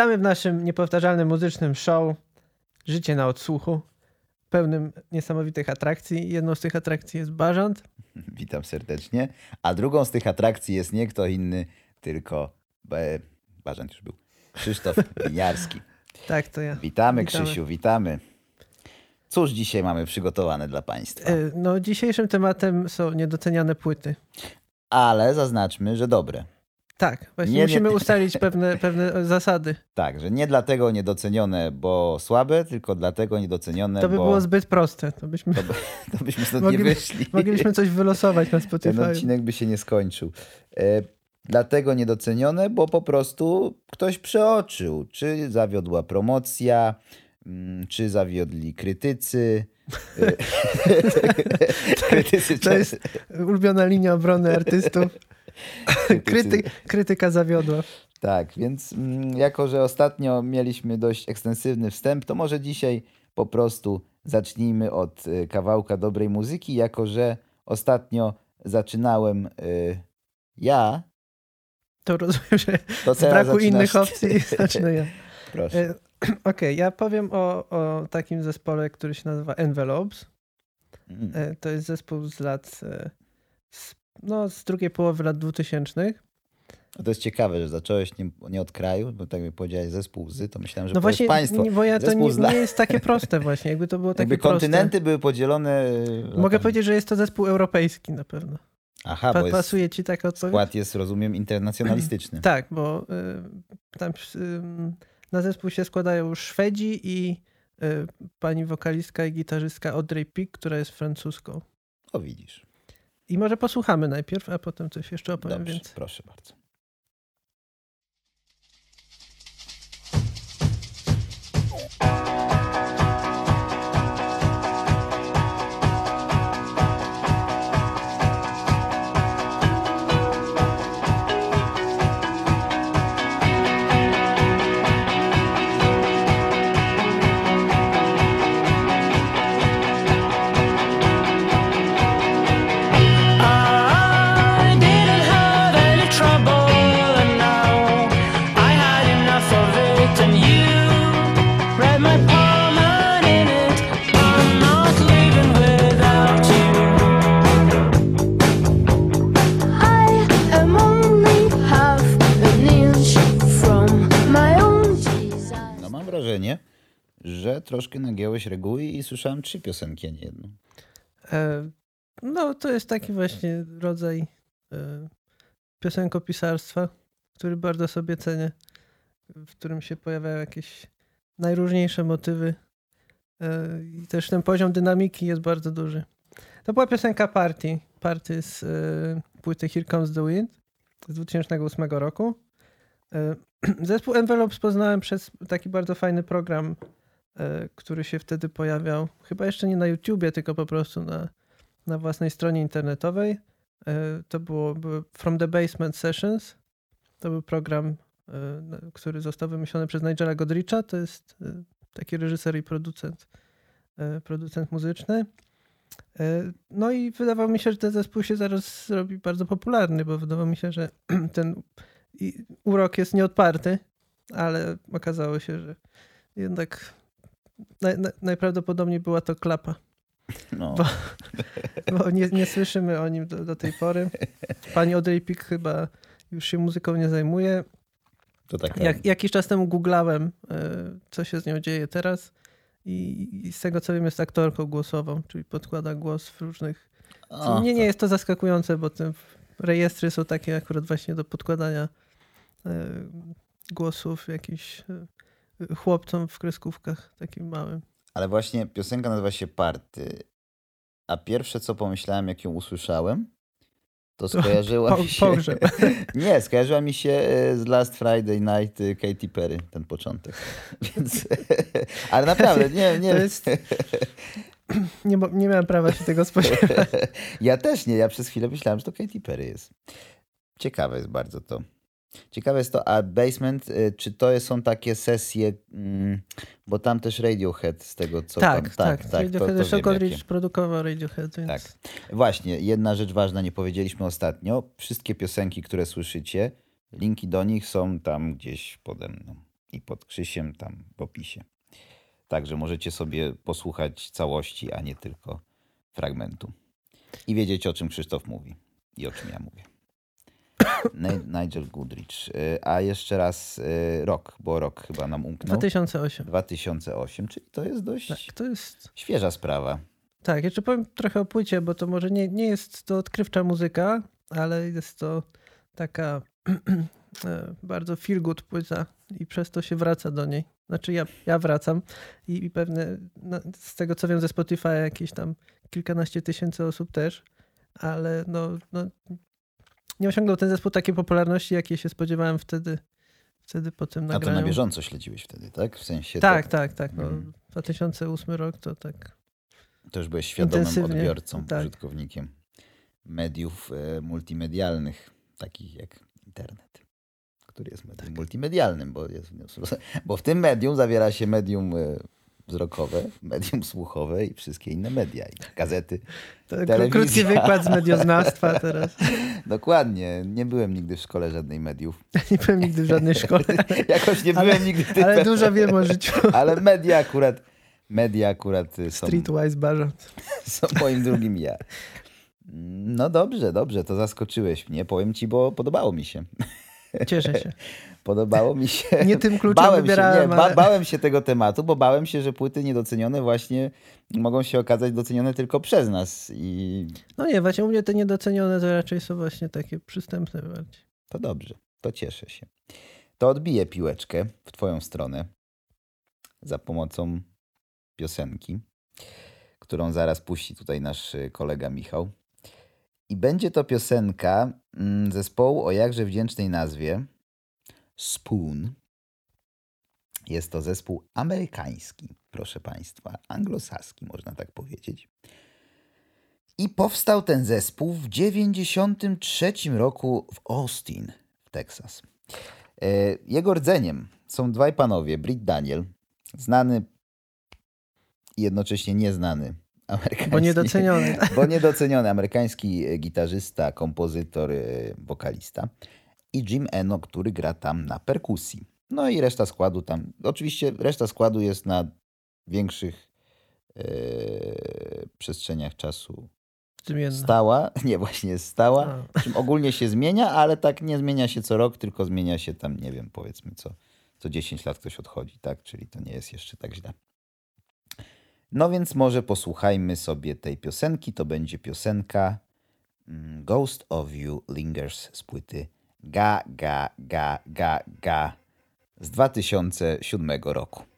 Witamy w naszym niepowtarzalnym muzycznym show Życie na odsłuchu, pełnym niesamowitych atrakcji. Jedną z tych atrakcji jest Barząd. Witam serdecznie. A drugą z tych atrakcji jest nie kto inny, tylko e, Barząd już był. Krzysztof Winiarski. Tak, to ja. Witamy, witamy, Krzysiu, witamy. Cóż dzisiaj mamy przygotowane dla Państwa? E, no, dzisiejszym tematem są niedoceniane płyty. Ale zaznaczmy, że dobre. Tak, właśnie nie, musimy nie... ustalić pewne, pewne zasady. Tak, że nie dlatego niedocenione, bo słabe, tylko dlatego niedocenione, To by bo... było zbyt proste. To byśmy, to, by, to byśmy stąd Mogli, nie wyszli. Moglibyśmy coś wylosować na Spotify. Ten odcinek by się nie skończył. E, dlatego niedocenione, bo po prostu ktoś przeoczył. Czy zawiodła promocja, mm, czy zawiodli krytycy. E, krytycy to jest ulubiona linia obrony artystów. Kryty, krytyka zawiodła. Tak, więc mm, jako, że ostatnio mieliśmy dość ekstensywny wstęp, to może dzisiaj po prostu zacznijmy od y, kawałka dobrej muzyki, jako że ostatnio zaczynałem y, ja. To rozumiem, że to z braku innych opcji zacznę ja. Proszę. E, okej, okay, ja powiem o, o takim zespole, który się nazywa Envelopes. Mm. E, to jest zespół z lat e, no, z drugiej połowy lat 2000. No to jest ciekawe, że zacząłeś nie, nie od kraju, bo tak jak powiedziałeś zespół Z, to myślałem, że no właśnie, państwo. Nie, bo ja to nie, nie, jest takie proste właśnie, jakby to było takie jakby kontynenty proste. były podzielone... No Mogę powiedzieć, że jest to zespół europejski na pewno. Aha, pa, bo pasuje ci taka odpowiedź? Skład jest, rozumiem, internacjonalistyczny. tak, bo y, tam y, na zespół się składają Szwedzi i y, pani wokalistka i gitarzystka Audrey Pick, która jest francuską. O, widzisz. I może posłuchamy najpierw, a potem coś jeszcze opowiem Dobrze, więcej. Proszę bardzo. troszkę słyszałem trzy piosenki, a nie jedną. E, no, to jest taki właśnie rodzaj e, piosenkopisarstwa, który bardzo sobie cenię, w którym się pojawiają jakieś najróżniejsze motywy e, i też ten poziom dynamiki jest bardzo duży. To była piosenka Party, Party z płyty Here Comes the Wind z 2008 roku. Zespół Envelopes poznałem przez taki bardzo fajny program który się wtedy pojawiał, chyba jeszcze nie na YouTubie, tylko po prostu na, na własnej stronie internetowej. E, to było From the Basement Sessions. To był program, e, który został wymyślony przez Nigela Godricha. To jest taki reżyser i producent, producent muzyczny. No i wydawało mi się, że ten zespół się zaraz zrobi bardzo popularny, bo wydawało mi się, że ten urok jest nieodparty, ale okazało się, że jednak najprawdopodobniej była to klapa. No. Bo, bo nie, nie, słyszymy o nim do, do tej pory. Pani Audrey Pik chyba już się muzyką nie zajmuje. To taka... Jak, jakiś czas temu googlałem, e, co się z nią dzieje teraz i, i z tego co wiem jest aktorką głosową, czyli podkłada głos w różnych... O, nie, nie jest to zaskakujące, bo te rejestry są takie akurat właśnie do podkładania e, głosów jakichś e, chłopcom w kreskówkach takim małym. Ale właśnie piosenka nazywa się Party. A pierwsze co pomyślałem, jak ją usłyszałem, to skojarzyła mi się. Pogrzeb. nie, skojarzyła mi się e, z Last Friday Night e, Katy Perry, ten początek. Więc... Ale naprawdę, nie, nie. Jest... Nie, nie miałem prawa się tego spodziewać. ja też nie, ja przez chwilę myślałem, że to Katy Perry jest. Ciekawe jest bardzo to. Ciekawe jest to, a Basement, y, czy to są takie sesje, mm, bo tam też Radiohead z tego co tak, tam... Tak, tak. Radiohead, to, to Godrich produkował Radiohead, więc... Tak. Właśnie, jedna rzecz ważna, nie powiedzieliśmy ostatnio. Wszystkie piosenki, które słyszycie, linki do nich są tam gdzieś pode mną. i pod Krzysiem tam w opisie. Także możecie sobie posłuchać całości, a nie tylko fragmentu. I wiedzieć, o czym Krzysztof mówi i o czym ja mówię. Nigel Goodrich. Y, a jeszcze raz y, rok, bo rok chyba nam umknął. 2008. 2008, czyli to jest dość tak, to jest... świeża sprawa. Tak, jeszcze powiem trochę o płycie, bo to może nie, nie jest to odkrywcza muzyka, ale jest to taka e, bardzo feel good płyta i przez to się wraca do niej. Znaczy ja, ja wracam i, i pewne, no, z tego co wiem ze Spotify jakieś tam kilkanaście tysięcy osób też, ale no, no nie osiągnął ten zespół takiej popularności, jakiej się spodziewałem wtedy, wtedy po tym nagraniu. A to na bieżąco śledziłeś wtedy, tak? W sensie tak, tak, tak. No, hmm. 2008 rok to tak To już byłeś świadomym odbiorcą, tak. użytkownikiem mediów e, multimedialnych, takich jak internet, który jest medium tak. multimedialnym, bo, jest, bo w tym medium zawiera się medium e, wzrokowe, medium słuchowe i wszystkie inne media, i gazety, telewizja. Krótki wykład z medioznawstwa teraz. Dokładnie. Nie byłem nigdy w szkole żadnej mediów. nie byłem nigdy w żadnej szkole. Jakoś nie byłem nigdy w Ale dużo wiem o życiu. ale media akurat, media akurat są... Streetwise barząc. Są moim drugim ja. No dobrze, dobrze, to zaskoczyłeś mnie. Powiem ci, bo podobało mi się. Cieszę się. Podobało mi się. Nie tym kluczem bałem wybierałem, się, nie, ba, bałem się tego tematu, bo bałem się, że płyty niedocenione właśnie mogą się okazać docenione tylko przez nas. I... No nie, właśnie u mnie te niedocenione to raczej są właśnie takie przystępne bardziej. To dobrze, to cieszę się. To odbiję piłeczkę w twoją stronę za pomocą piosenki, którą zaraz puści tutaj nasz kolega Michał. I będzie to piosenka mm, zespołu o jakże wdzięcznej nazwie Spoon. Jest to zespół amerykański, proszę Państwa, anglosaski, można tak powiedzieć. I powstał ten zespół w 1993 roku w Austin, w Texas. E, jego rdzeniem są dwaj panowie, Britt Daniel, znany i jednocześnie nieznany amerykański. Bo niedoceniony. Bo niedoceniony amerykański gitarzysta, kompozytor, e, wokalista i Jim Eno, który gra tam na perkusji. No i reszta składu tam. Oczywiście reszta składu jest na większych e, przestrzeniach czasu Zmienna. stała. Nie, właśnie stała. Czym ogólnie się zmienia, ale tak nie zmienia się co rok, tylko zmienia się tam, nie wiem, powiedzmy co, co 10 lat ktoś odchodzi, tak? Czyli to nie jest jeszcze tak źle. No więc może posłuchajmy sobie tej piosenki. To będzie piosenka mm, Ghost of You Lingers z płyty Ga Ga Ga Ga Ga z 2007 roku.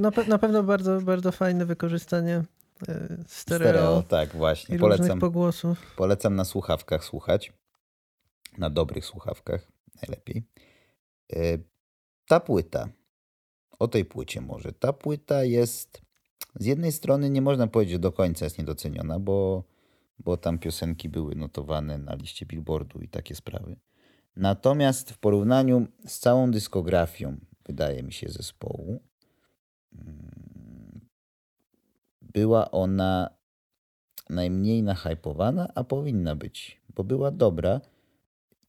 Na, pe na pewno bardzo, bardzo fajne wykorzystanie e, stereo. Stereo, tak właśnie. I polecam, pogłosów. Polecam na słuchawkach słuchać. Na dobrych słuchawkach najlepiej. E, ta płyta, o tej płycie może. Ta płyta jest z jednej strony nie można powiedzieć, że do końca jest niedoceniona, bo, bo tam piosenki były notowane na liście Billboardu i takie sprawy. Natomiast w porównaniu z całą dyskografią, wydaje mi się, zespołu, była ona najmniej nahypowana, a powinna być, bo była dobra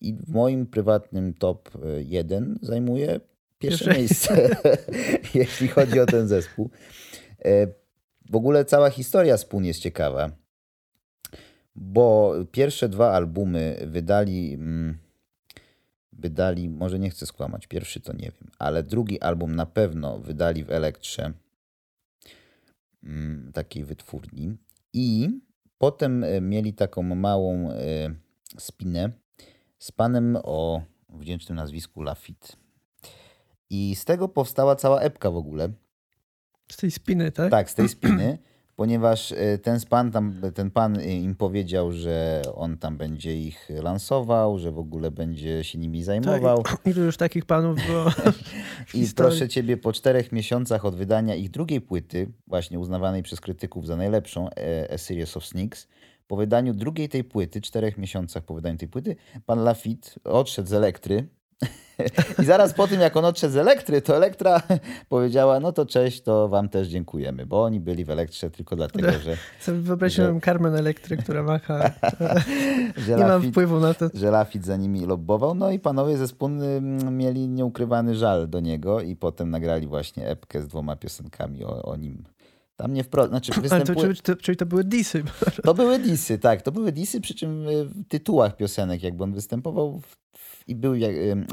i w moim prywatnym top 1 zajmuje pierwsze miejsce, jeśli chodzi o ten zespół. E, w ogóle cała historia Spoon jest ciekawa, bo pierwsze dwa albumy wydali mm, wydali, może nie chcę skłamać, pierwszy to nie wiem, ale drugi album na pewno wydali w Elektrze, mm, takiej wytwórni. I potem mieli taką małą spinę z panem o wdzięcznym nazwisku Lafitte. I z tego powstała cała epka w ogóle. Z tej spiny, tak? Tak, z tej spiny, ponieważ e, ten pan, tam, ten pan im powiedział, że on tam będzie ich lansował, że w ogóle będzie się nimi zajmował. Tak, ilu już takich panów było? I proszę ciebie, po czterech miesiącach od wydania ich drugiej płyty, właśnie uznawanej przez krytyków za najlepszą, e, A Series of Sneaks, po wydaniu drugiej tej płyty, czterech miesiącach po wydaniu tej płyty, pan Lafitte odszedł z Elektry. I zaraz po tym, jak on odszedł z Elektry, to Elektra powiedziała, no to cześć, to wam też dziękujemy, bo oni byli w Elektrze tylko dlatego, że... Wyobraziłem że... Carmen Elektry, która macha. nie mam wpływu na to. Że Lafitte za nimi lobbował. No i panowie ze Spun mieli nieukrywany żal do niego i potem nagrali właśnie epkę z dwoma piosenkami o, o nim. Tam nie wprost, znaczy występuje... to, czyli, to, czyli to były disy. To były disy, tak. To były disy, przy czym w tytułach piosenek, jakby on występował w, i był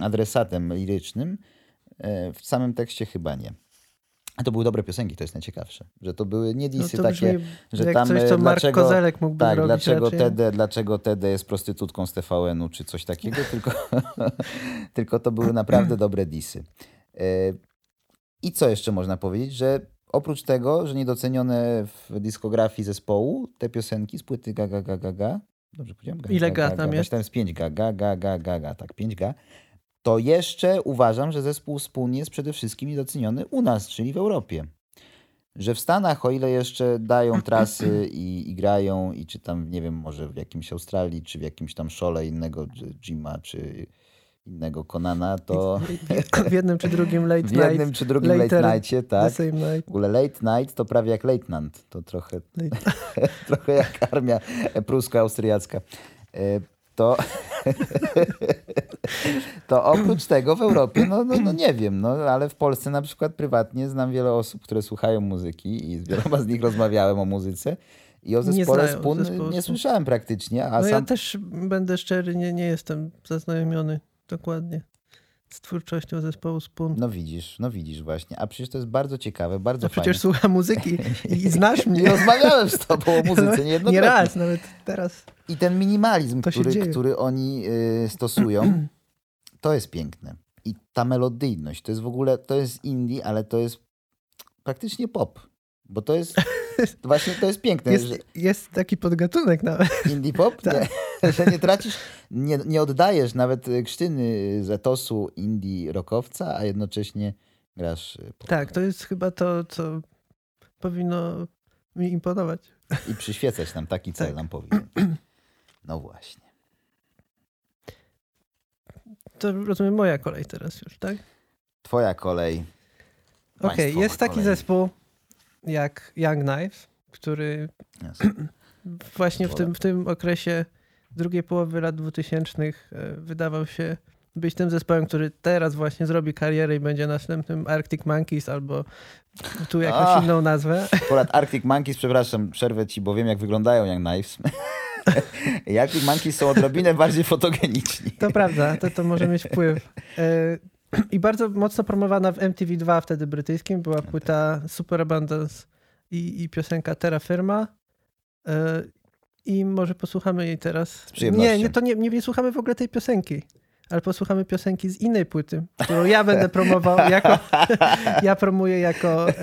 adresatem lirycznym, e, w samym tekście chyba nie. A to były dobre piosenki, to jest najciekawsze. Że to były nie disy no takie, że tam coś, co dlaczego, Kozelek mógłby tak, robić dlaczego Tede, dlaczego Tede jest prostytutką z TVN-u czy coś takiego, tylko, tylko to były naprawdę dobre disy. E, I co jeszcze można powiedzieć, że Oprócz tego, że niedocenione w dyskografii zespołu, te piosenki z płyty Gaga Gaga Gaga, dobrze powiedziałem? Gaga, Ile ga, tam jest? Tam jest 5 ga, Gaga Gaga Gaga, tak, 5 ga. To jeszcze uważam, że zespół wspólnie jest przede wszystkim niedoceniony u nas, czyli w Europie. Że w Stanach, o ile jeszcze dają trasy i, i grają, i czy tam, nie wiem, może w jakimś Australii, czy w jakimś tam szole innego Jima, czy innego Konana, to... W jednym czy drugim late night. W jednym czy drugim later, late nightie, tak. Night. W ogóle late night to prawie jak lieutenant. To trochę, trochę jak armia prusko-austriacka. E, to, to oprócz tego w Europie, no, no, no nie wiem, no, ale w Polsce na przykład prywatnie znam wiele osób, które słuchają muzyki i z wieloma z nich rozmawiałem o muzyce. I o zespole nie Spun nie słyszałem praktycznie. A no sam... ja też będę szczery, nie, nie jestem zaznajomiony dokładnie. Z twórczością zespołu Spoon. No widzisz, no widzisz właśnie. A przecież to jest bardzo ciekawe, bardzo A przecież słucham muzyki i znasz mnie. I rozmawiałem z tobą o muzyce niejednokrotnie. Nie raz, nawet teraz. I ten minimalizm, który, który oni y, stosują, to jest piękne. I ta melodyjność, to jest w ogóle, to jest indie, ale to jest praktycznie pop. Bo to jest, właśnie to jest piękne. Jest, że... jest taki podgatunek nawet. Indie pop? tak. że nie tracisz, nie, nie oddajesz nawet krztyny z etosu indie rockowca, a jednocześnie grasz y, pop. Tak, to jest chyba to, co powinno mi imponować. I przyświecać nam taki cel tak. nam powinien. No właśnie. To rozumiem moja kolej teraz już, tak? Twoja kolej. Okej, okay, jest taki zespół jak Young Knives, który właśnie w tym, w tym okresie drugiej połowy lat 2000 e, wydawał się być tym zespołem, który teraz właśnie zrobi karierę i będzie następnym Arctic Monkeys albo tu jakąś A, inną nazwę. Akurat Arctic Monkeys, przepraszam, przerwę ci, bo wiem jak wyglądają Young Knives. Arctic Monkeys są odrobinę bardziej fotogeniczni. To prawda, to, to może mieć wpływ. I bardzo mocno promowana w MTV2 wtedy brytyjskim była płyta Super Abundance i, i piosenka Terra Firma. E, I może posłuchamy jej teraz. Nie, nie, to nie, nie, nie słuchamy w ogóle tej piosenki ale posłuchamy piosenki z innej płyty, którą ja będę promował jako, ja promuję jako e,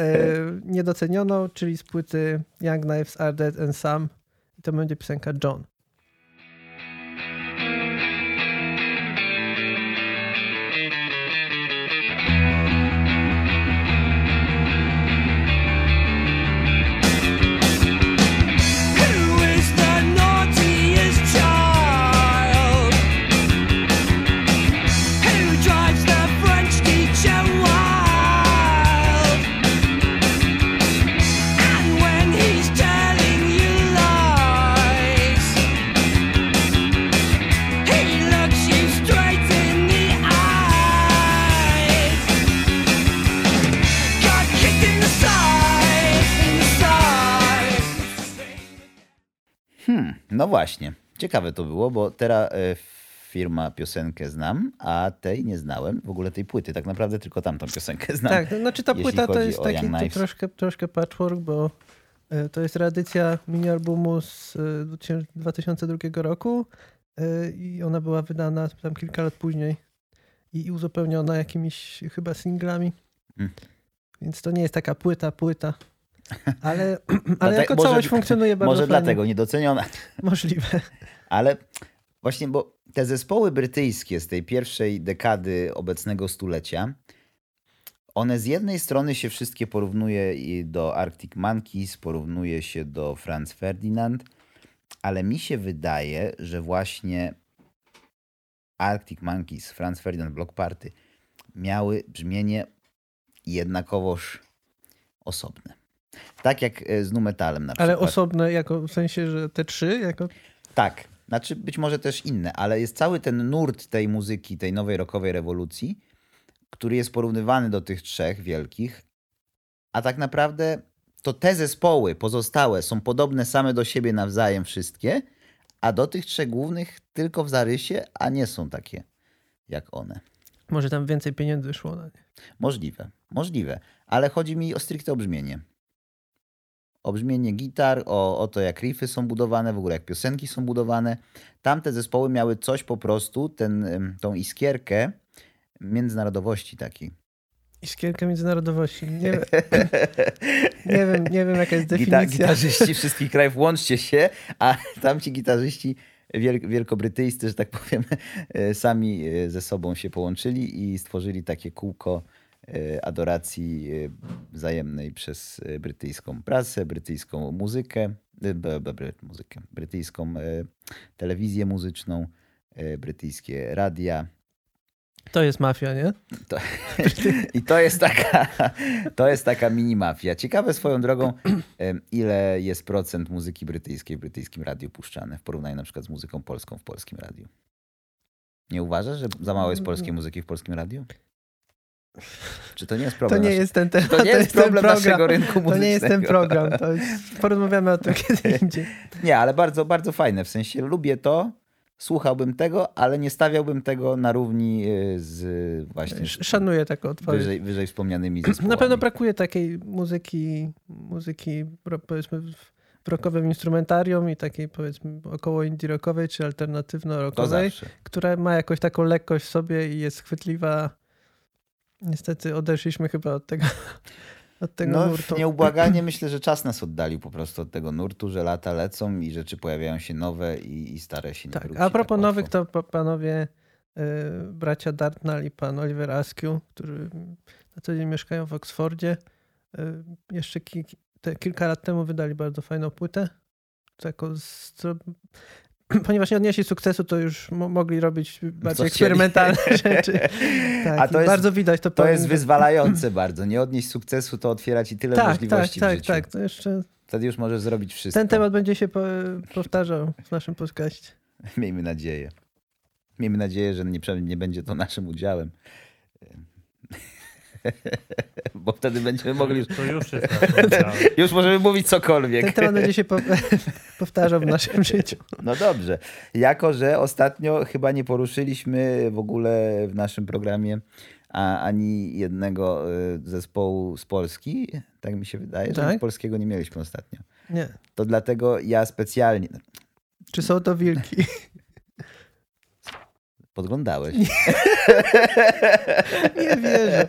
niedocenioną, czyli z płyty Young Knives Are Dead and Some. I to będzie piosenka John. No właśnie. Ciekawe to było, bo teraz e, firma piosenkę znam, a tej nie znałem. W ogóle tej płyty. Tak naprawdę tylko tamtą piosenkę znam. Tak, znaczy ta płyta to jest taki troszkę, troszkę patchwork, bo E, to jest reedycja mini-albumu z 2002 e, roku i ona była wydana tam kilka lat później i uzupełniona jakimiś chyba singlami. Mm. Więc to nie jest taka płyta, płyta. Ale, ale jako może, całość funkcjonuje bardzo Może fajnie. dlatego niedoceniona. Możliwe. Ale właśnie, bo te zespoły brytyjskie z tej pierwszej dekady obecnego stulecia, one z jednej strony się wszystkie porównuje do Arctic Monkeys, porównuje się do Franz Ferdinand, ale mi się wydaje, że właśnie Arctic Monkeys, Franz Ferdinand, Block Party miały brzmienie jednakowoż osobne. Tak jak e, z numetalem na przykład. Ale osobne jako w sensie, że te trzy jako... Tak, znaczy być może też inne, ale jest cały ten nurt tej muzyki, tej nowej rockowej rewolucji, który jest porównywany do tych trzech wielkich, a tak naprawdę to te zespoły pozostałe są podobne same do siebie nawzajem wszystkie, a do tych trzech głównych tylko w zarysie, a nie są takie jak one. Może tam więcej pieniędzy szło na nie. Możliwe, możliwe, ale chodzi mi o stricte o brzmienie. O brzmienie gitar, o, o to jak riffy są budowane, w ogóle jak piosenki są budowane. Tamte zespoły miały coś po prostu, ten, tą iskierkę międzynarodowości takiej. Iskierka międzynarodowości. Nie, nie, wiem, nie wiem, jaka jest definicja. Gita, gitarzyści wszystkich krajów, łączcie się, a tamci gitarzyści wielkobrytyjscy, że tak powiem, e, sami e, ze sobą się połączyli i stworzyli takie kółko adoracji wzajemnej przez brytyjską prasę, brytyjską muzykę, muzykę brytyjską telewizję muzyczną, brytyjskie radia to jest mafia, nie? To, I to jest taka, to jest taka mini mafia. Ciekawe swoją drogą, ile jest procent muzyki brytyjskiej w brytyjskim radiu puszczane w porównaniu na przykład z muzyką polską w polskim radiu. Nie uważasz, że za mało jest polskiej muzyki w polskim radiu? Czy to nie jest problem? To nie jest ten temat. To nie to jest, problem naszego rynku muzycznego. To nie jest ten program. To jest, porozmawiamy o tym kiedy indziej. Nie, ale bardzo, bardzo fajne. W sensie lubię to, słuchałbym tego, ale nie stawiałbym tego na równi y, z właśnie. Szanuję taką odpowiedź. Wyżej, wyżej wspomnianymi zespołami. Na pewno brakuje takiej muzyki, muzyki powiedzmy w rockowym instrumentarium i takiej powiedzmy około indie rockowej czy alternatywno-rockowej, która ma jakąś taką lekkość w sobie i jest chwytliwa. Niestety odeszliśmy chyba od tego od tego no, nurtu. Nieubłaganie myślę, że czas nas oddalił po prostu od tego nurtu, że lata lecą i rzeczy pojawiają się nowe i, i stare się nie tak. A propos tak nowych, to panowie y, bracia Dartnall i pan Oliver Askew, którzy na co dzień mieszkają w Oksfordzie, y, jeszcze ki te, kilka lat temu wydali bardzo fajną płytę. Z, co, ponieważ nie odnieśli sukcesu, to już mogli robić bardziej eksperymentalne rzeczy. Tak, A to jest, bardzo widać to. To jest wyzwalające bardzo. Nie odnieść sukcesu, to otwiera ci tyle tak, możliwości tak, w tak, życiu. Tak, tak, to jeszcze... Wtedy już możesz zrobić wszystko. Ten temat będzie się po, powtarzał w naszym podcaście. Miejmy nadzieję. Miejmy nadzieję, że nie, nie będzie to naszym udziałem. Bo wtedy będziemy mogli. Już, to już jest Już możemy mówić cokolwiek. Ten temat będzie się po, powtarzał w naszym życiu. No dobrze. Jako, że ostatnio chyba nie poruszyliśmy w ogóle w naszym programie ani jednego y, zespołu z Polski, tak mi się wydaje, że tak? polskiego nie mieliśmy ostatnio. Nie. To dlatego ja specjalnie. Czy są to wilki? Podglądałeś. Nie, nie wierzę.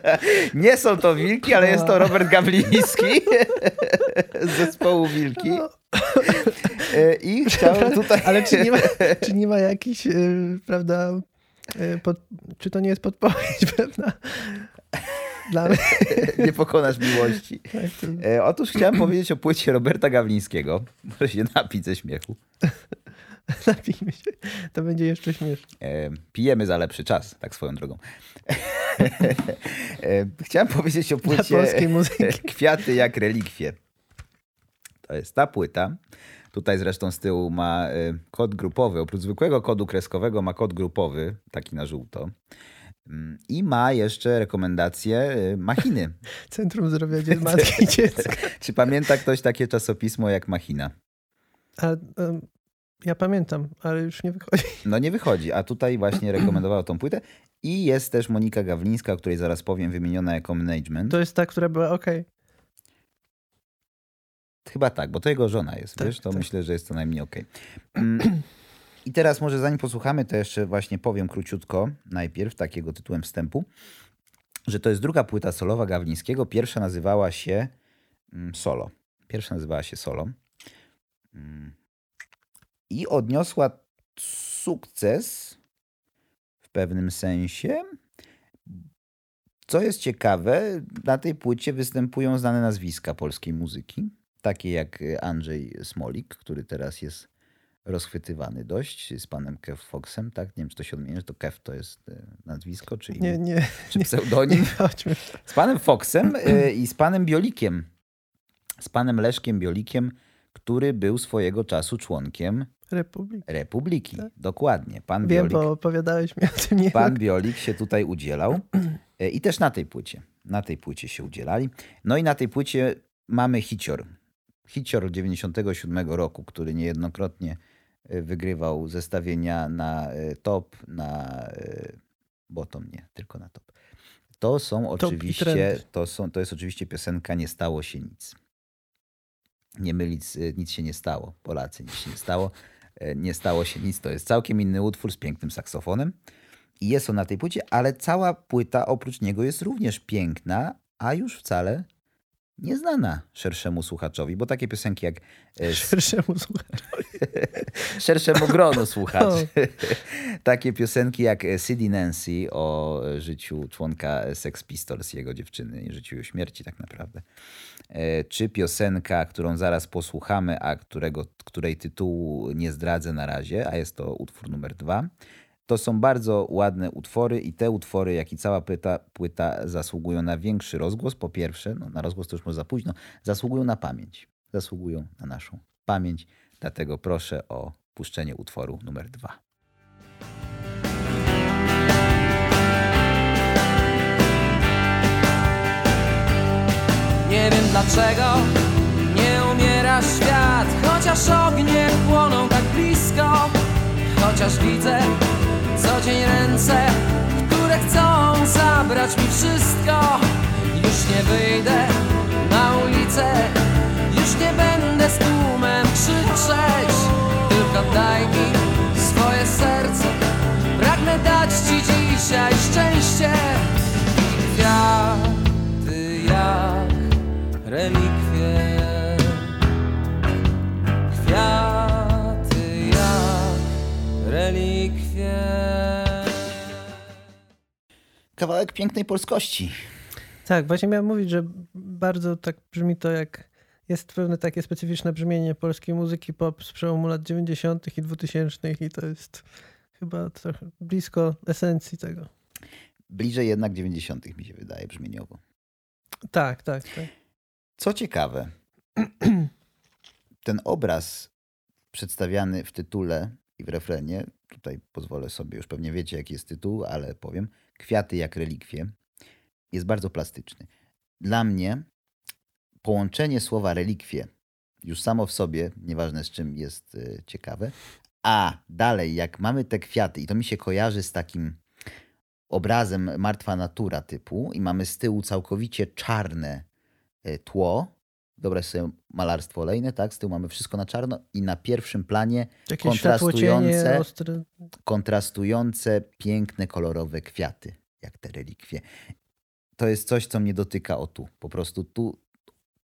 Nie są to wilki, ale jest to Robert Gawliński z zespołu Wilki. No. E, I chciałem tutaj... Ale czy nie ma, czy nie ma jakiś, yy, prawda, yy, pod, czy to nie jest podpowiedź pewna? Dla mnie. Nie pokonasz miłości. Tak, e, otóż chciałem powiedzieć o płycie Roberta Gawlińskiego. Może się napić ze śmiechu. Napijmy się. To będzie jeszcze śmieszne. E, pijemy za lepszy czas, tak swoją drogą. e, chciałem powiedzieć o płycie polskiej muzyki. Kwiaty jak relikwie. To jest ta płyta. Tutaj zresztą z tyłu ma e, kod grupowy. Oprócz zwykłego kodu kreskowego ma kod grupowy, taki na żółto. Mm, I ma jeszcze rekomendacje e, Machiny. Centrum Zdrowia Matki i Dziecka. Czy pamięta ktoś takie czasopismo jak Machina? A, um, ja pamiętam, ale już nie wychodzi. No nie wychodzi, a tutaj właśnie rekomendowała tą płytę. I jest też Monika Gawlińska, o której zaraz powiem, wymieniona jako management. To jest ta, która była ok. Chyba tak, bo to jego żona jest, tak, wiesz, to tak. myślę, że jest to najmniej. Okay. Mm, I teraz może zanim posłuchamy, to jeszcze właśnie powiem króciutko najpierw, takiego tytułem wstępu, że to jest druga płyta solowa Gawlińskiego. Pierwsza nazywała się mm, Solo. Pierwsza nazywała się Solo. I odniosła sukces w pewnym sensie. Co jest ciekawe, na tej płycie występują znane nazwiska polskiej muzyki, takie jak Andrzej Smolik, który teraz jest rozchwytywany dość z panem Kev Foxem, tak? Nie wiem, czy to się odmienia, że to Kev to jest e, nazwisko, czy, nie, nie, czy pseudonim. Nie, chodźmy. Z panem Foxem e, i z panem Biolikiem. Z panem Leszkiem Biolikiem, który był swojego czasu członkiem Republiki. Republiki, tak? dokładnie. Pan Wiem, Biolik, bo opowiadałeś mi o tym. Nie pan Biolik się tutaj udzielał e, i też na tej płycie. Na tej płycie się udzielali. No i na tej płycie mamy hicior. Hicior 97 roku, który niejednokrotnie e, wygrywał zestawienia na e, top, na bottom, nie, tylko na top. To są oczywiście, to, są, to jest oczywiście piosenka Nie stało się nic. Nie mylić, nic się nie stało. Polacy, nic się nie stało. E, nie stało się nic. To jest całkiem inny utwór z pięknym saksofonem. I jest on na tej płycie, ale cała płyta oprócz niego jest również piękna, a już wcale nieznana szerszemu słuchaczowi, bo takie piosenki jak... E, szerszemu słuchaczowi. szerszemu gronu słuchaczy. takie piosenki jak City Nancy o życiu członka Sex Pistols, jego dziewczyny i życiu i śmierci tak naprawdę. E, czy piosenka, którą zaraz posłuchamy, a którego, której tytułu nie zdradzę na razie, a jest to utwór numer dwa. To są bardzo ładne utwory i te utwory, jak i cała płyta, płyta zasługują na większy rozgłos. Po pierwsze, no, na rozgłos to już może za późno, zasługują na pamięć. Zasługują na naszą pamięć. Dlatego proszę o puszczenie utworu numer dwa. Nie wiem dlaczego nie umiera świat Chociaż ognie płoną tak blisko Chociaż widzę co dzień ręce Które chcą zabrać mi wszystko. Już nie wyjdę na ulicę Już nie będę z tłumem krzyczeć. Tylko daj mi swoje serce. Pragnę dać ci dzisiaj szczęście. I kwiaty jak relikwie Kawałek pięknej polskości. Tak, właśnie miałem mówić, że bardzo tak brzmi to jak jest pewne takie specyficzne brzmienie polskiej muzyki pop z przełomu lat 90. i 2000 i to jest chyba trochę blisko esencji tego. Bliżej jednak 90. mi się wydaje brzmieniowo. Tak, tak, tak. Co ciekawe, ten obraz przedstawiany w tytule i w refrenie, tutaj pozwolę sobie, już pewnie wiecie jaki jest tytuł, ale powiem, Kwiaty jak relikwie, jest bardzo plastyczny. Dla mnie połączenie słowa relikwie już samo w sobie, nieważne z czym jest y, ciekawe, a dalej jak mamy te kwiaty i to mi się kojarzy z takim obrazem martwa natura typu i mamy z tyłu całkowicie czarne E, tło. Wyobraź sobie malarstwo olejne, tak? Z tyłu mamy wszystko na czarno i na pierwszym planie kontrastujące, kontrastujące piękne, kolorowe kwiaty, jak te relikwie. To jest coś, co mnie dotyka o tu. Po prostu tu,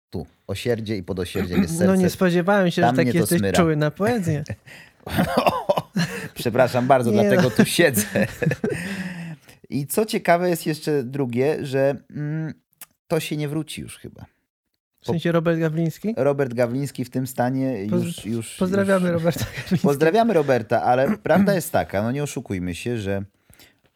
tu. Osierdzie i podosierdzie jest serce. No nie spodziewałem się, Tam że tak jesteś smyra. czuły na poezję. Przepraszam bardzo, nie dlatego no. tu siedzę. I co ciekawe jest jeszcze drugie, że mm, to się nie wróci już chyba. W sensie Robert Gawliński? Robert Gawliński w tym stanie już... już pozdrawiamy już, Roberta Gawlińskiego. Pozdrawiamy Roberta, ale prawda jest taka, no nie oszukujmy się, że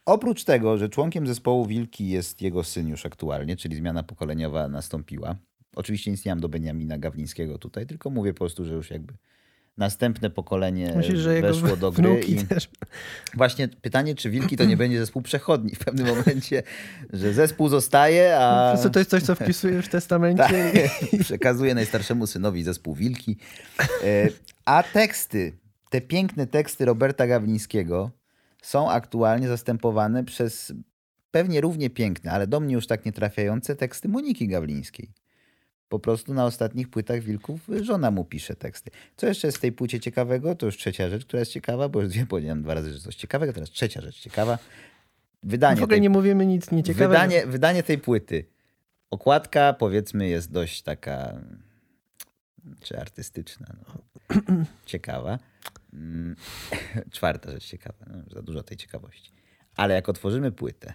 oprócz tego, że członkiem zespołu Wilki jest jego syn już aktualnie, czyli zmiana pokoleniowa nastąpiła. Oczywiście nic nie mam do Beniamina Gawlińskiego tutaj, tylko mówię po prostu, że już jakby następne pokolenie Myślisz, że weszło do gry. I też. Właśnie pytanie, czy Wilki to nie będzie zespół przechodni w pewnym momencie, że zespół zostaje, a... To jest coś, co wpisujesz w testamencie. Tak. Przekazuje najstarszemu synowi zespół Wilki. E, a teksty, te piękne teksty Roberta Gawlińskiego są aktualnie zastępowane przez pewnie równie piękne, ale do mnie już tak nie trafiające teksty Moniki Gawlińskiej. Po prostu na ostatnich płytach Wilków żona mu pisze teksty. Co jeszcze jest w tej płycie ciekawego? To już trzecia rzecz, która jest ciekawa, bo już dwie powiedziałem dwa razy, że coś ciekawego, teraz trzecia rzecz ciekawa. Wydanie w ogóle tej, nie mówimy nic nieciekawego. Wydanie, wydanie tej płyty. Okładka powiedzmy jest dość taka czy artystyczna. No. Ciekawa. Mm, czwarta rzecz ciekawa. No, za dużo tej ciekawości. Ale jak otworzymy płytę,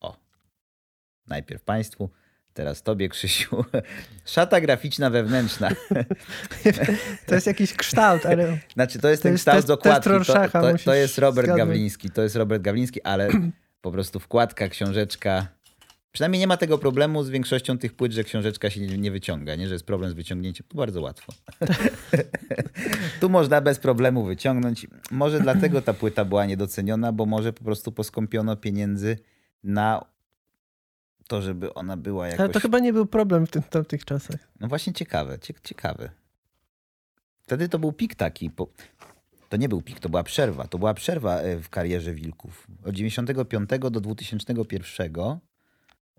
o, najpierw Państwu, teraz Tobie, Krzysiu, szata graficzna wewnętrzna. To jest jakiś kształt, ale... Znaczy, to jest to ten jest kształt dokładki. To, to, to, jest Robert zgadnąć. Gawliński, to jest Robert Gawliński, ale po prostu wkładka, książeczka, Przynajmniej nie ma tego problemu z większością tych płyt, że książeczka się nie wyciąga, nie? że jest problem z wyciągnięciem. Tu bardzo łatwo. tu można bez problemu wyciągnąć. Może dlatego ta płyta była niedoceniona, bo może po prostu poskąpiono pieniędzy na to, żeby ona była jakoś... Ale to chyba nie był problem w tym, tamtych czasach. No właśnie ciekawe, ciekawe. Wtedy to był pik taki. To nie był pik, to była przerwa. To była przerwa e, w karierze Wilków. Od 95 do 2001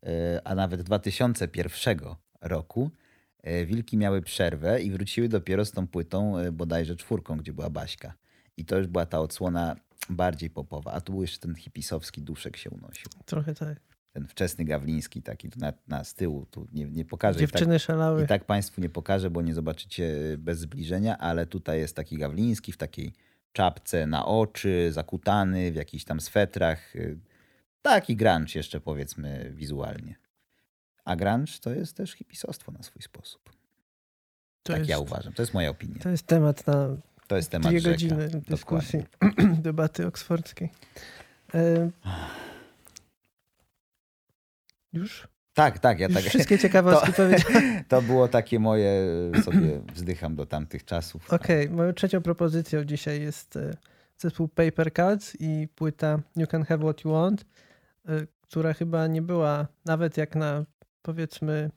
E, a nawet 2001 roku e, Wilki miały przerwę i wróciły dopiero z tą płytą bodajże czwórką, gdzie była Baśka. I to już była ta odsłona bardziej popowa, a tu był jeszcze ten hipisowski duszek się unosił. Trochę tak. Ten wczesny Gawliński taki na, na z tyłu, tu nie, nie pokażę. Dziewczyny I tak, szalały. I tak Państwu nie pokażę, bo nie zobaczycie bez zbliżenia, ale tutaj jest taki Gawliński w takiej czapce na oczy, zakutany w jakichś tam swetrach, Taki grunge jeszcze powiedzmy wizualnie. A grunge to jest też hipisostwo na swój sposób. To tak jest, ja uważam. To jest moja opinia. To jest temat na to jest temat dwie rzeka. godziny dyskusji, debaty oksfordzkiej. E... Już? Tak, tak. Ja tak. Wszystkie ciekawostki to. To było takie moje, sobie wzdycham do tamtych czasów. Okej, okay, moją trzecią propozycją dzisiaj jest e, zespół Paper Cuts i płyta You Can Have What You Want. Y, która chyba nie była, nawet jak na powiedzmy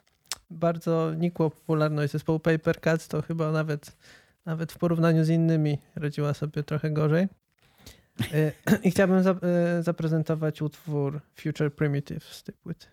bardzo nikłą popularność zespołu Paper Cuts, to chyba nawet, nawet w porównaniu z innymi radziła sobie trochę gorzej. Y, I chciałbym zaprezentować utwór Future Primitive z tej płyty.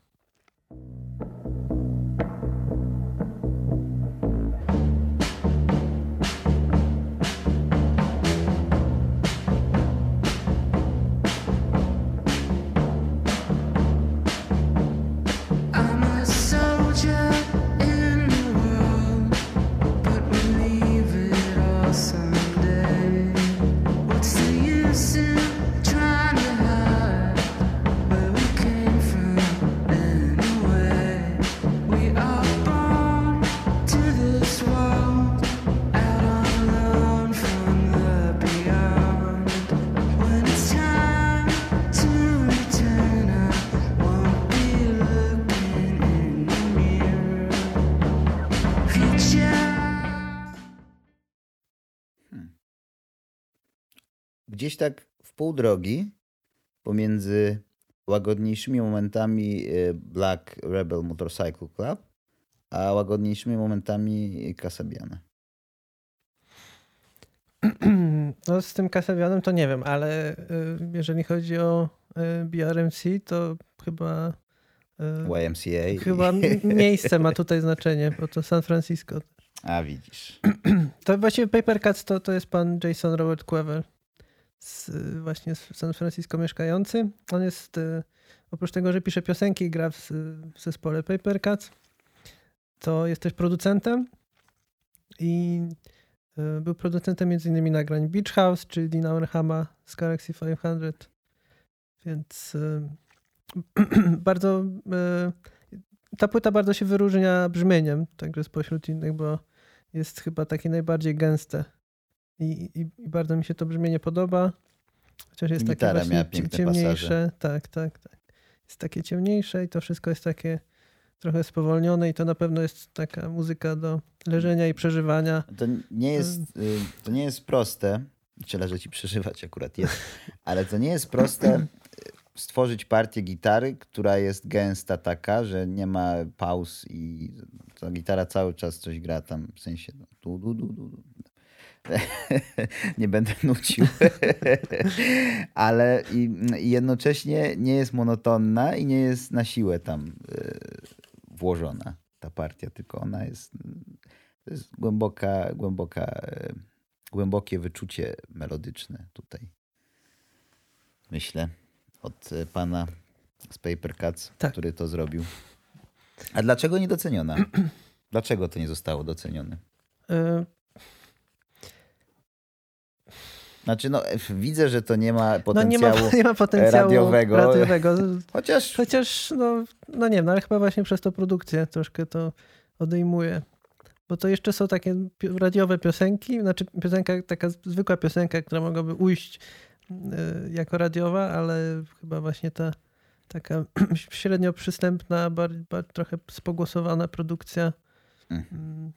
Gdzieś tak w pół drogi pomiędzy łagodniejszymi momentami e, Black Rebel Motorcycle Club, a łagodniejszymi momentami Kasabiana. No z tym Kasabianem to nie wiem, ale e, jeżeli chodzi o e, BRMC, to chyba YMCA. Chyba miejsce ma tutaj znaczenie, bo to San Francisco. A widzisz. To właściwie Paper Cuts to, to jest pan Jason Robert Quever z, właśnie z San Francisco mieszkający. On jest, e, oprócz tego, że pisze piosenki i gra w, w zespole Paper Cuts, to jest też producentem i e, był producentem m.in. nagrań Beach House, czy Dina Orhama z Galaxy 500. Więc e, bardzo ta płyta bardzo się wyróżnia brzmieniem, także spośród innych, bo jest chyba takie najbardziej gęste i, i, i bardzo mi się to brzmienie podoba. Chociaż jest Gitara takie właśnie ciemniejsze. Tak, tak, tak. Jest takie ciemniejsze i to wszystko jest takie trochę spowolnione i to na pewno jest taka muzyka do leżenia i przeżywania. To nie jest, y, to nie jest proste, czy leżeć i przeżywać akurat jest, ale to nie jest proste y, stworzyć partię gitary, która jest gęsta taka, że nie ma pauz i ta gitara cały czas coś gra tam, w sensie du, du, du, du, nie będę nucił, ale i, i, jednocześnie nie jest monotonna i nie jest na siłę tam y, włożona ta ta partia, tylko ona jest, to jest głęboka, głęboka, e, głębokie wyczucie melodyczne tutaj. Myślę, od e, pana z Paper Cuts, tak. który to zrobił. A dlaczego niedoceniona? Dlaczego to nie zostało docenione? Y znaczy, no, widzę, że to nie ma potencjału, no nie ma, nie ma potencjału radiowego. radiowego. Chociaż... Chociaż, no, no nie wiem, no ale chyba właśnie przez to produkcję troszkę to odejmuje. Bo to jeszcze są takie radiowe piosenki, znaczy piosenka, taka zwykła piosenka, która mogłaby ujść y, jako radiowa, ale chyba właśnie ta taka średnio przystępna, bar, bar, trochę spogłosowana produkcja mhm.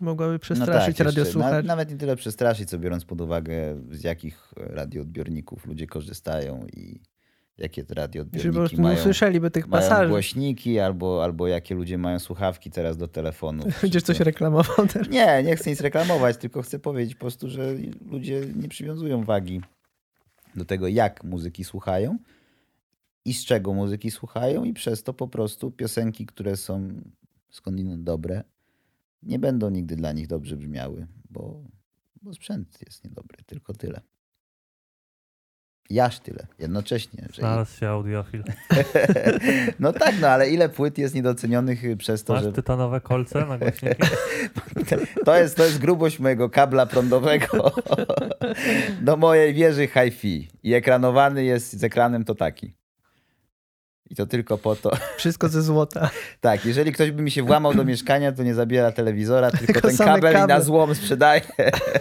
Mogłaby przestraszyć no tak, radiosłuchaczy. Na, nawet nie tyle przestraszyć, co biorąc pod uwagę z jakich radioodbiorników ludzie korzystają i jakie radioodbiorniki Żeby mają, usłyszeliby tych pasaży. mają głośniki albo, albo jakie ludzie mają słuchawki teraz do telefonu. Będziesz coś reklamował teraz? Nie, nie chcę nic reklamować, tylko chcę powiedzieć po prostu, że ludzie nie przywiązują wagi do tego, jak muzyki słuchają, i z czego muzyki słuchają, i przez to po prostu piosenki, które są skądinąd dobre, nie będą nigdy dla nich dobrze brzmiały, bo, bo sprzęt jest niedobry, tylko tyle. Jaż tyle, jednocześnie. Znalazł się audiofil. no tak, no ale ile płyt jest niedocenionych przez to, Masz że... tytanowe kolce na głośniki? to, jest, to jest grubość mojego kabla prądowego do mojej wieży hi-fi i ekranowany jest z ekranem to taki. I to tylko po to. Wszystko ze złota. tak, jeżeli ktoś by mi się włamał do mieszkania, to nie zabiera telewizora, tylko, tylko ten kabel kable. i na złom sprzedaje.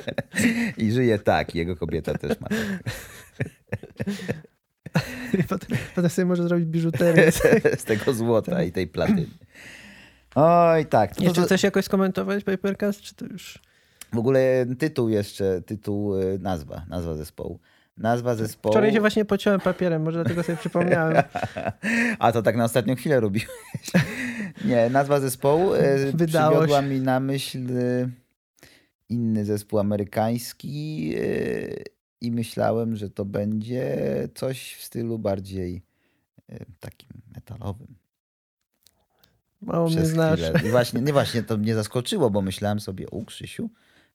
I żyje tak. Jego kobieta też ma. I potem, potem sobie może zrobić biżuterię. z tego złota i tej platyny. Oj, tak. To jeszcze to... chcesz jakoś skomentować Papercast, czy to już... W ogóle tytuł jeszcze, tytuł, y, nazwa, nazwa zespołu. Nazwa zespołu. Wczoraj się właśnie pociąłem papierem, może dlatego sobie przypomniałem. A to tak na ostatnią chwilę robiłeś. Nie, nazwa zespołu e, Wydało przywiodła się. mi na myśl e, inny zespół amerykański e, i myślałem, że to będzie coś w stylu bardziej takim metalowym. Mało Przez mnie znasz. I właśnie, nie właśnie to mnie zaskoczyło, bo myślałem sobie, u Krzysiu,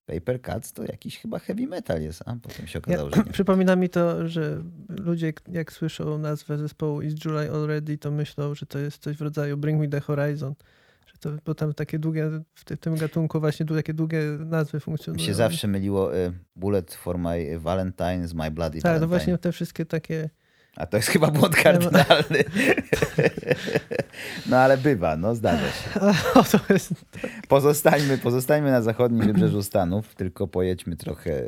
Paper Cuts to jakiś chyba heavy metal jest, a potem się okazało, ja, że nie. Przypomina mi to, że ludzie jak słyszą nazwę zespołu Is July Already, to myślą, że to jest coś w rodzaju Bring Me The Horizon. Że to, bo tam takie długie, w tym gatunku właśnie takie długie nazwy funkcjonują. Mi się zawsze myliło y, Bullet for My Valentine's, My Bloody Tak, Valentine. no właśnie te wszystkie takie a to jest chyba błąd kardynalny. No ale bywa, no zdarza się. Pozostańmy, pozostańmy na zachodnim wybrzeżu Stanów, tylko pojedźmy trochę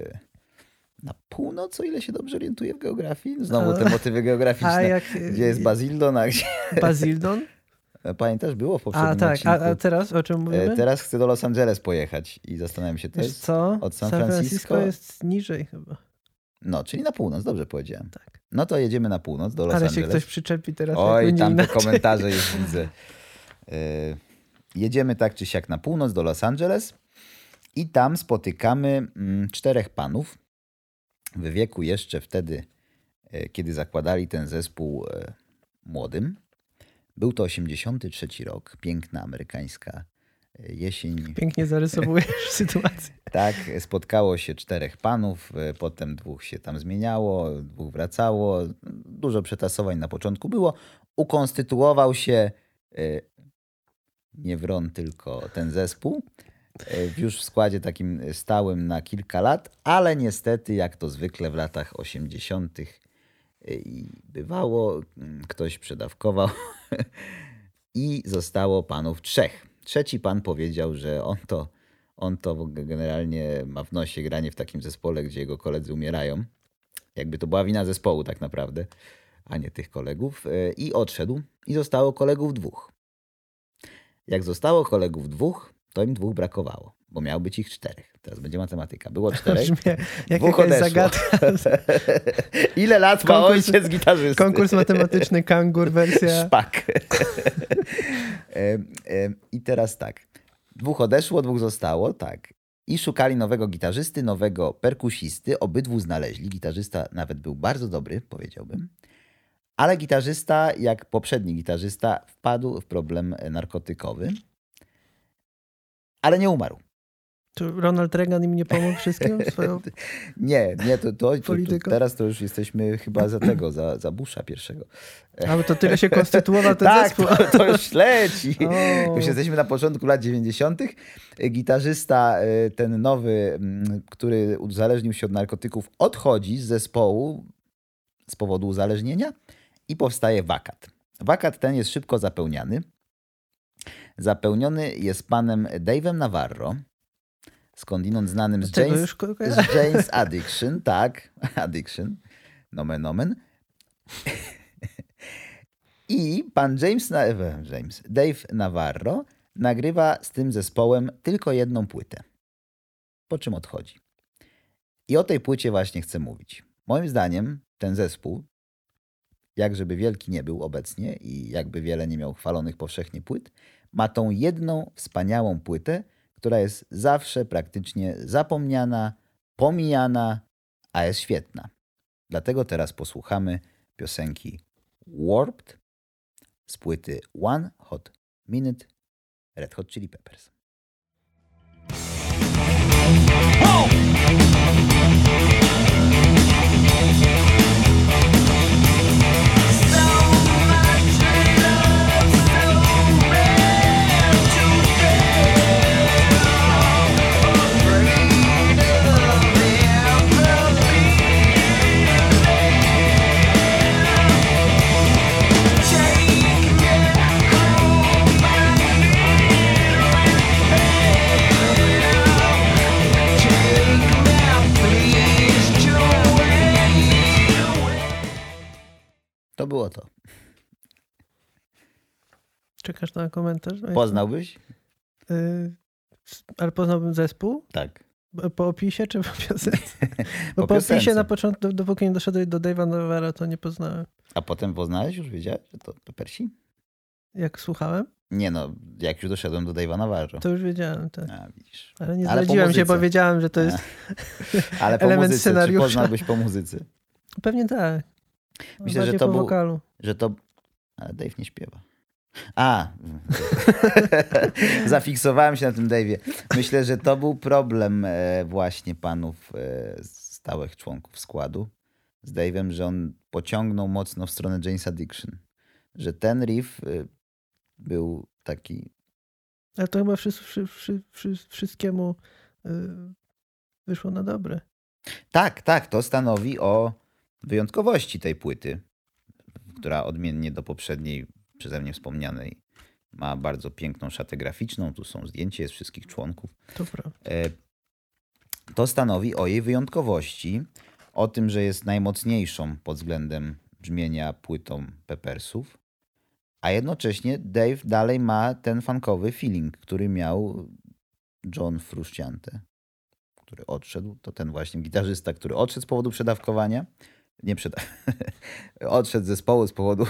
na północ, o ile się dobrze orientuję w geografii. Znowu te motywy geograficzne. Jak... Gdzie jest Bazildon, a gdzie... Bazildon? Pamiętasz, było w poprzednim A tak, a, a, teraz o czym mówimy? E, teraz chcę do Los Angeles pojechać i zastanawiam się, to jest co? od San, San Francisco... Francisco jest niżej chyba. No, czyli na północ, dobrze powiedziałem. Tak. No to jedziemy na północ do Los Ale Angeles. Ale się ktoś przyczepi teraz. Oj, tam te komentarze już widzę. Yy, jedziemy tak czy siak na północ do Los Angeles i tam spotykamy mm, czterech panów w wieku jeszcze wtedy, yy, kiedy zakładali ten zespół yy, młodym. Był to 83 rok, piękna amerykańska jesień. Pięknie zarysowujesz sytuację. Tak, spotkało się czterech panów, e, potem dwóch się tam zmieniało, dwóch wracało. Dużo przetasowań na początku było. Ukonstytuował się e, nie Wron, tylko ten zespół. E, już w składzie takim stałym na kilka lat, ale niestety, jak to zwykle w latach 80. i bywało, ktoś przedawkował i zostało panów trzech. Trzeci pan powiedział, że on to, on to generalnie ma w nosie granie w takim zespole, gdzie jego koledzy umierają. Jakby to była wina zespołu tak naprawdę, a nie tych kolegów. E, I odszedł i zostało kolegów dwóch. Jak zostało kolegów dwóch, to im dwóch brakowało, bo miało być ich czterech. Teraz będzie matematyka. Było czterech, Brzmie, dwóch odeszło. Zagadka. Ile lat ma konkurs, ojciec gitarzysty? Konkurs matematyczny, kangur, wersja. Szpak. I teraz tak. Dwóch odeszło, dwóch zostało, tak. I szukali nowego gitarzysty, nowego perkusisty. Obydwu znaleźli. Gitarzysta nawet był bardzo dobry, powiedziałbym. Ale gitarzysta, jak poprzedni gitarzysta, wpadł w problem narkotykowy ale nie umarł. Czy Ronald Reagan im nie pomógł wszystkim? Swoją... nie, nie, to, to, to, to, teraz to już jesteśmy chyba za tego, za, za Busha pierwszego. Ale to tyle się konstytuował ten tak, zespół. To, to już leci. O. Już jesteśmy na początku lat 90. Gitarzysta, y, ten nowy, mm, który uzależnił się od narkotyków, odchodzi z zespołu z powodu uzależnienia i powstaje wakat. Wakat ten jest szybko zapełniany. Zapełniony jest panem Dave'em Navarro, skądinąd znanym z James, z James Addiction, tak, Addiction, nomen omen. I pan James, James, Dave Navarro nagrywa z tym zespołem tylko jedną płytę. Po czym odchodzi. I o tej płycie właśnie chcę mówić. Moim zdaniem ten zespół, jak żeby wielki nie był obecnie i jakby wiele nie miał chwalonych powszechnie płyt, ma tą jedną wspaniałą płytę, która jest zawsze praktycznie zapomniana, pomijana, a jest świetna. Dlatego teraz posłuchamy piosenki Warped z płyty One Hot Minute Red Hot Chili Peppers. To na komentarz? Poznałbyś? Yy, ale poznałbym zespół? Tak. Po opisie czy po piosence? Bo po, po opisie na początku, dopóki nie doszedłeś do Dave'a Novera, to nie poznałem. A potem poznałeś? Już wiedziałeś, że to, Persi? Jak słuchałem? Nie no, jak już doszedłem do Dave'a Navarro. To już wiedziałem, tak. A, widzisz. Ale nie zdradziłem się, bo wiedziałem, że to jest Ale po element muzyce, scenariusza. Czy poznałbyś po muzyce? Pewnie tak. Myślę, że to, był, że to... Ale Dave nie śpiewa. A, zafiksowałem się na tym Dave'ie. Myślę, że to był problem e, właśnie panów e, stałych członków składu z Dave'em, że on pociągnął mocno w stronę James Addiction. Że ten riff e, był taki... Ale to chyba wszyscy, wszystkiemu wyszło na dobre. Tak, tak. To stanowi o wyjątkowości tej płyty, która odmiennie do poprzedniej przeze mnie wspomnianej ma bardzo piękną szatę graficzną. Tu są zdjęcia z wszystkich członków. To prawda. To stanowi o jej wyjątkowości, o tym, że jest najmocniejszą pod względem brzmienia płytą Peppersów, a jednocześnie Dave dalej ma ten funkowy feeling, który miał John Frusciante, który odszedł. To ten właśnie gitarzysta, który odszedł z powodu przedawkowania nie przyda. odszedł z zespołu z powodu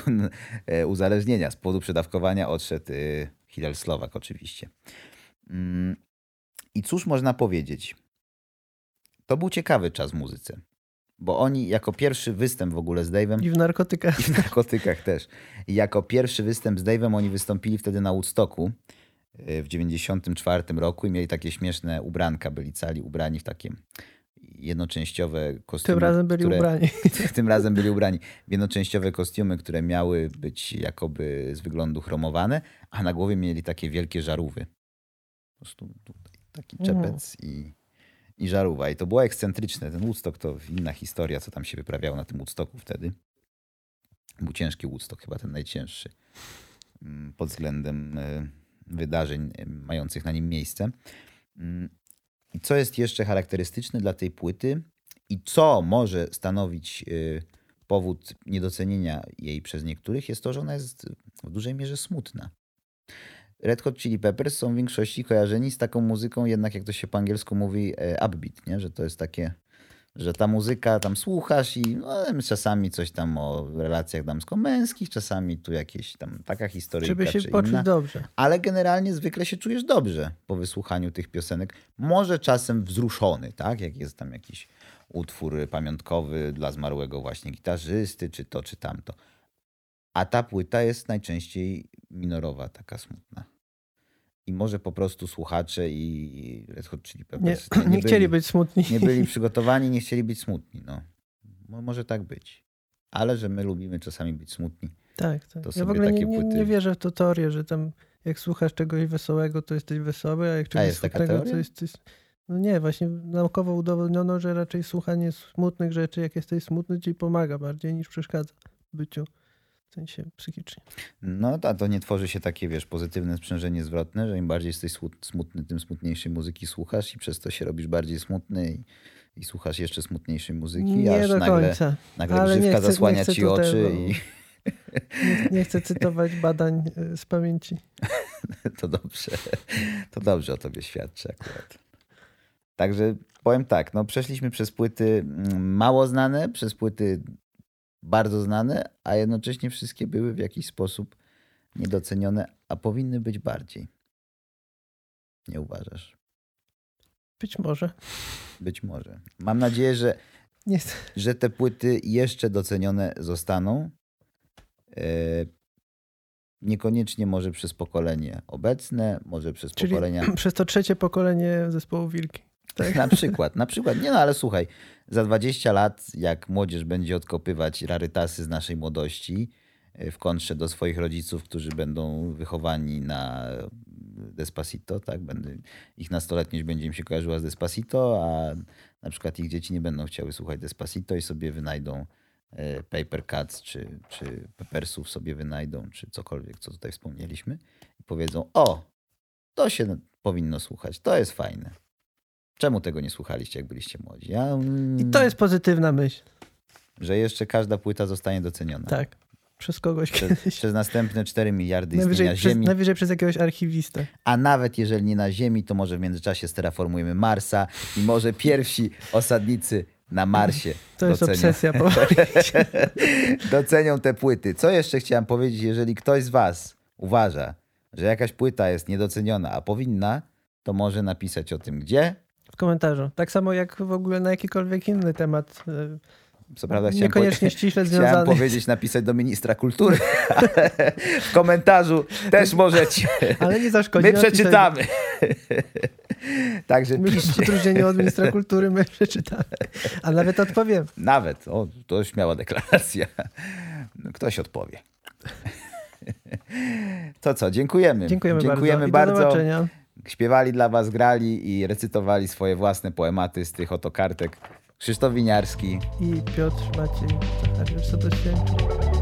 e, uzależnienia, z powodu przedawkowania odszedł e, Hillel Slowak oczywiście. Mm, I cóż można powiedzieć? To był ciekawy czas w muzyce. Bo oni jako pierwszy występ w ogóle z Dave'em... I w narkotykach. I w narkotykach też. I jako pierwszy występ z Dave'em oni wystąpili wtedy na Woodstocku e, w 94 roku i mieli takie śmieszne ubranka. Byli cali ubrani w takie jednoczęściowe kostiumy. Tym razem byli które, ubrani. Tym razem byli ubrani w jednoczęściowe kostiumy, które miały być jakoby z wyglądu chromowane, a na głowie mieli takie wielkie żarówy. Po prostu taki czepec mm. i, i żarówa. I to było ekscentryczne. Ten Woodstock to inna historia, co tam się wyprawiało na tym Woodstocku wtedy. Był ciężki Woodstock, chyba ten najcięższy mm, pod względem e, wydarzeń e, mających na nim miejsce. I co jest jeszcze charakterystyczne dla tej płyty i co może stanowić y, powód niedocenienia jej przez niektórych, jest to, że ona jest w dużej mierze smutna. Red Hot Chili Peppers są w większości kojarzeni z taką muzyką, jednak jak to się po angielsku mówi, e, upbeat, nie? że to jest takie że ta muzyka tam słuchasz i no, czasami coś tam o relacjach damsko-męskich, czasami tu jakieś tam taka historia. Żeby się poczuć inna. dobrze. Ale generalnie zwykle się czujesz dobrze po wysłuchaniu tych piosenek. Może czasem wzruszony, tak? Jak jest tam jakiś utwór pamiątkowy dla zmarłego właśnie gitarzysty, czy to, czy tamto. A ta płyta jest najczęściej minorowa, taka smutna. I może po prostu słuchacze i Red Hot Chili Peppers nie, nie, nie chcieli być smutni. Nie byli przygotowani, nie chcieli być smutni. No. Może tak być. Ale że my lubimy czasami być smutni. Tak, tak. ja w ogóle nie, nie, nie, wierzę w to teorię, że tam jak słuchasz czegoś wesołego, to jesteś wesoły, a jak czegoś a smutnego, to jesteś... No nie, właśnie naukowo udowodniono, że raczej słuchanie smutnych rzeczy, jak jesteś smutny, ci pomaga bardziej niż przeszkadza w byciu sensie psychicznie. No a to nie tworzy się takie, wiesz, pozytywne sprzężenie zwrotne, że im bardziej jesteś smutny, tym smutniejszej muzyki słuchasz i przez to się robisz bardziej smutny i, i słuchasz jeszcze smutniejszej muzyki, nie aż do nagle, końca. nagle Ale grzywka chcę, zasłania ci oczy i... Nie, nie, chcę cytować badań e, z pamięci. to dobrze. To dobrze o tobie świadczy akurat. Także powiem tak, no przeszliśmy przez płyty mm, mało znane, przez płyty bardzo znane, a jednocześnie wszystkie były w jakiś sposób niedocenione, a powinny być bardziej. Nie uważasz? Być może. Być może. Mam nadzieję, że, że te płyty jeszcze docenione zostaną. E, niekoniecznie może przez pokolenie obecne, może przez Czyli pokolenia. Przez to trzecie pokolenie zespołu Wilki. Tak? Na przykład, na przykład. Nie no, ale słuchaj, za 20 lat, jak młodzież będzie odkopywać rarytasy z naszej młodości, e, w kontrze do swoich rodziców, którzy będą wychowani na Despacito, tak? Będę, ich nastoletność będzie im się kojarzyła z Despacito, a na przykład ich dzieci nie będą chciały słuchać Despacito i sobie wynajdą e, Paper Cuts czy, czy Peppersów sobie wynajdą, czy cokolwiek, co tutaj wspomnieliśmy i powiedzą, o, to się powinno słuchać, to jest fajne. Czemu tego nie słuchaliście, jak byliście młodzi? Ja, mm, I to jest pozytywna myśl. Że jeszcze każda płyta zostanie doceniona. Tak. Przez kogoś przez, kiedyś. Przez następne 4 miliardy najwyżej istnienia przez, Ziemi. Najwyżej przez jakiegoś archiwistę. A nawet jeżeli nie na Ziemi, to może w międzyczasie steraformujemy Marsa i może pierwsi osadnicy na Marsie To jest docenią. obsesja. docenią te płyty. Co jeszcze chciałem powiedzieć, jeżeli ktoś z was uważa, że jakaś płyta jest niedoceniona, a powinna, to może napisać o tym gdzie w komentarzu. Tak samo jak w ogóle na jakikolwiek inny temat. E, Co prawda niekoniecznie po... ściśle związany. Chciałem powiedzieć, napisać do ministra kultury, ale w komentarzu też możecie. Ale nie zaszkodzi. My przeczytamy. Także my piszcie. od ministra kultury my przeczytamy. A nawet odpowiem. Nawet. O, to śmiała deklaracja. No, ktoś odpowie. To co, dziękujemy. Dziękujemy, dziękujemy bardzo. bardzo. do zobaczenia śpiewali dla was, grali i recytowali swoje własne poematy z tych oto kartek. Krzysztof Winiarski i Piotr Maciej Zachariusz Sadosiewicz.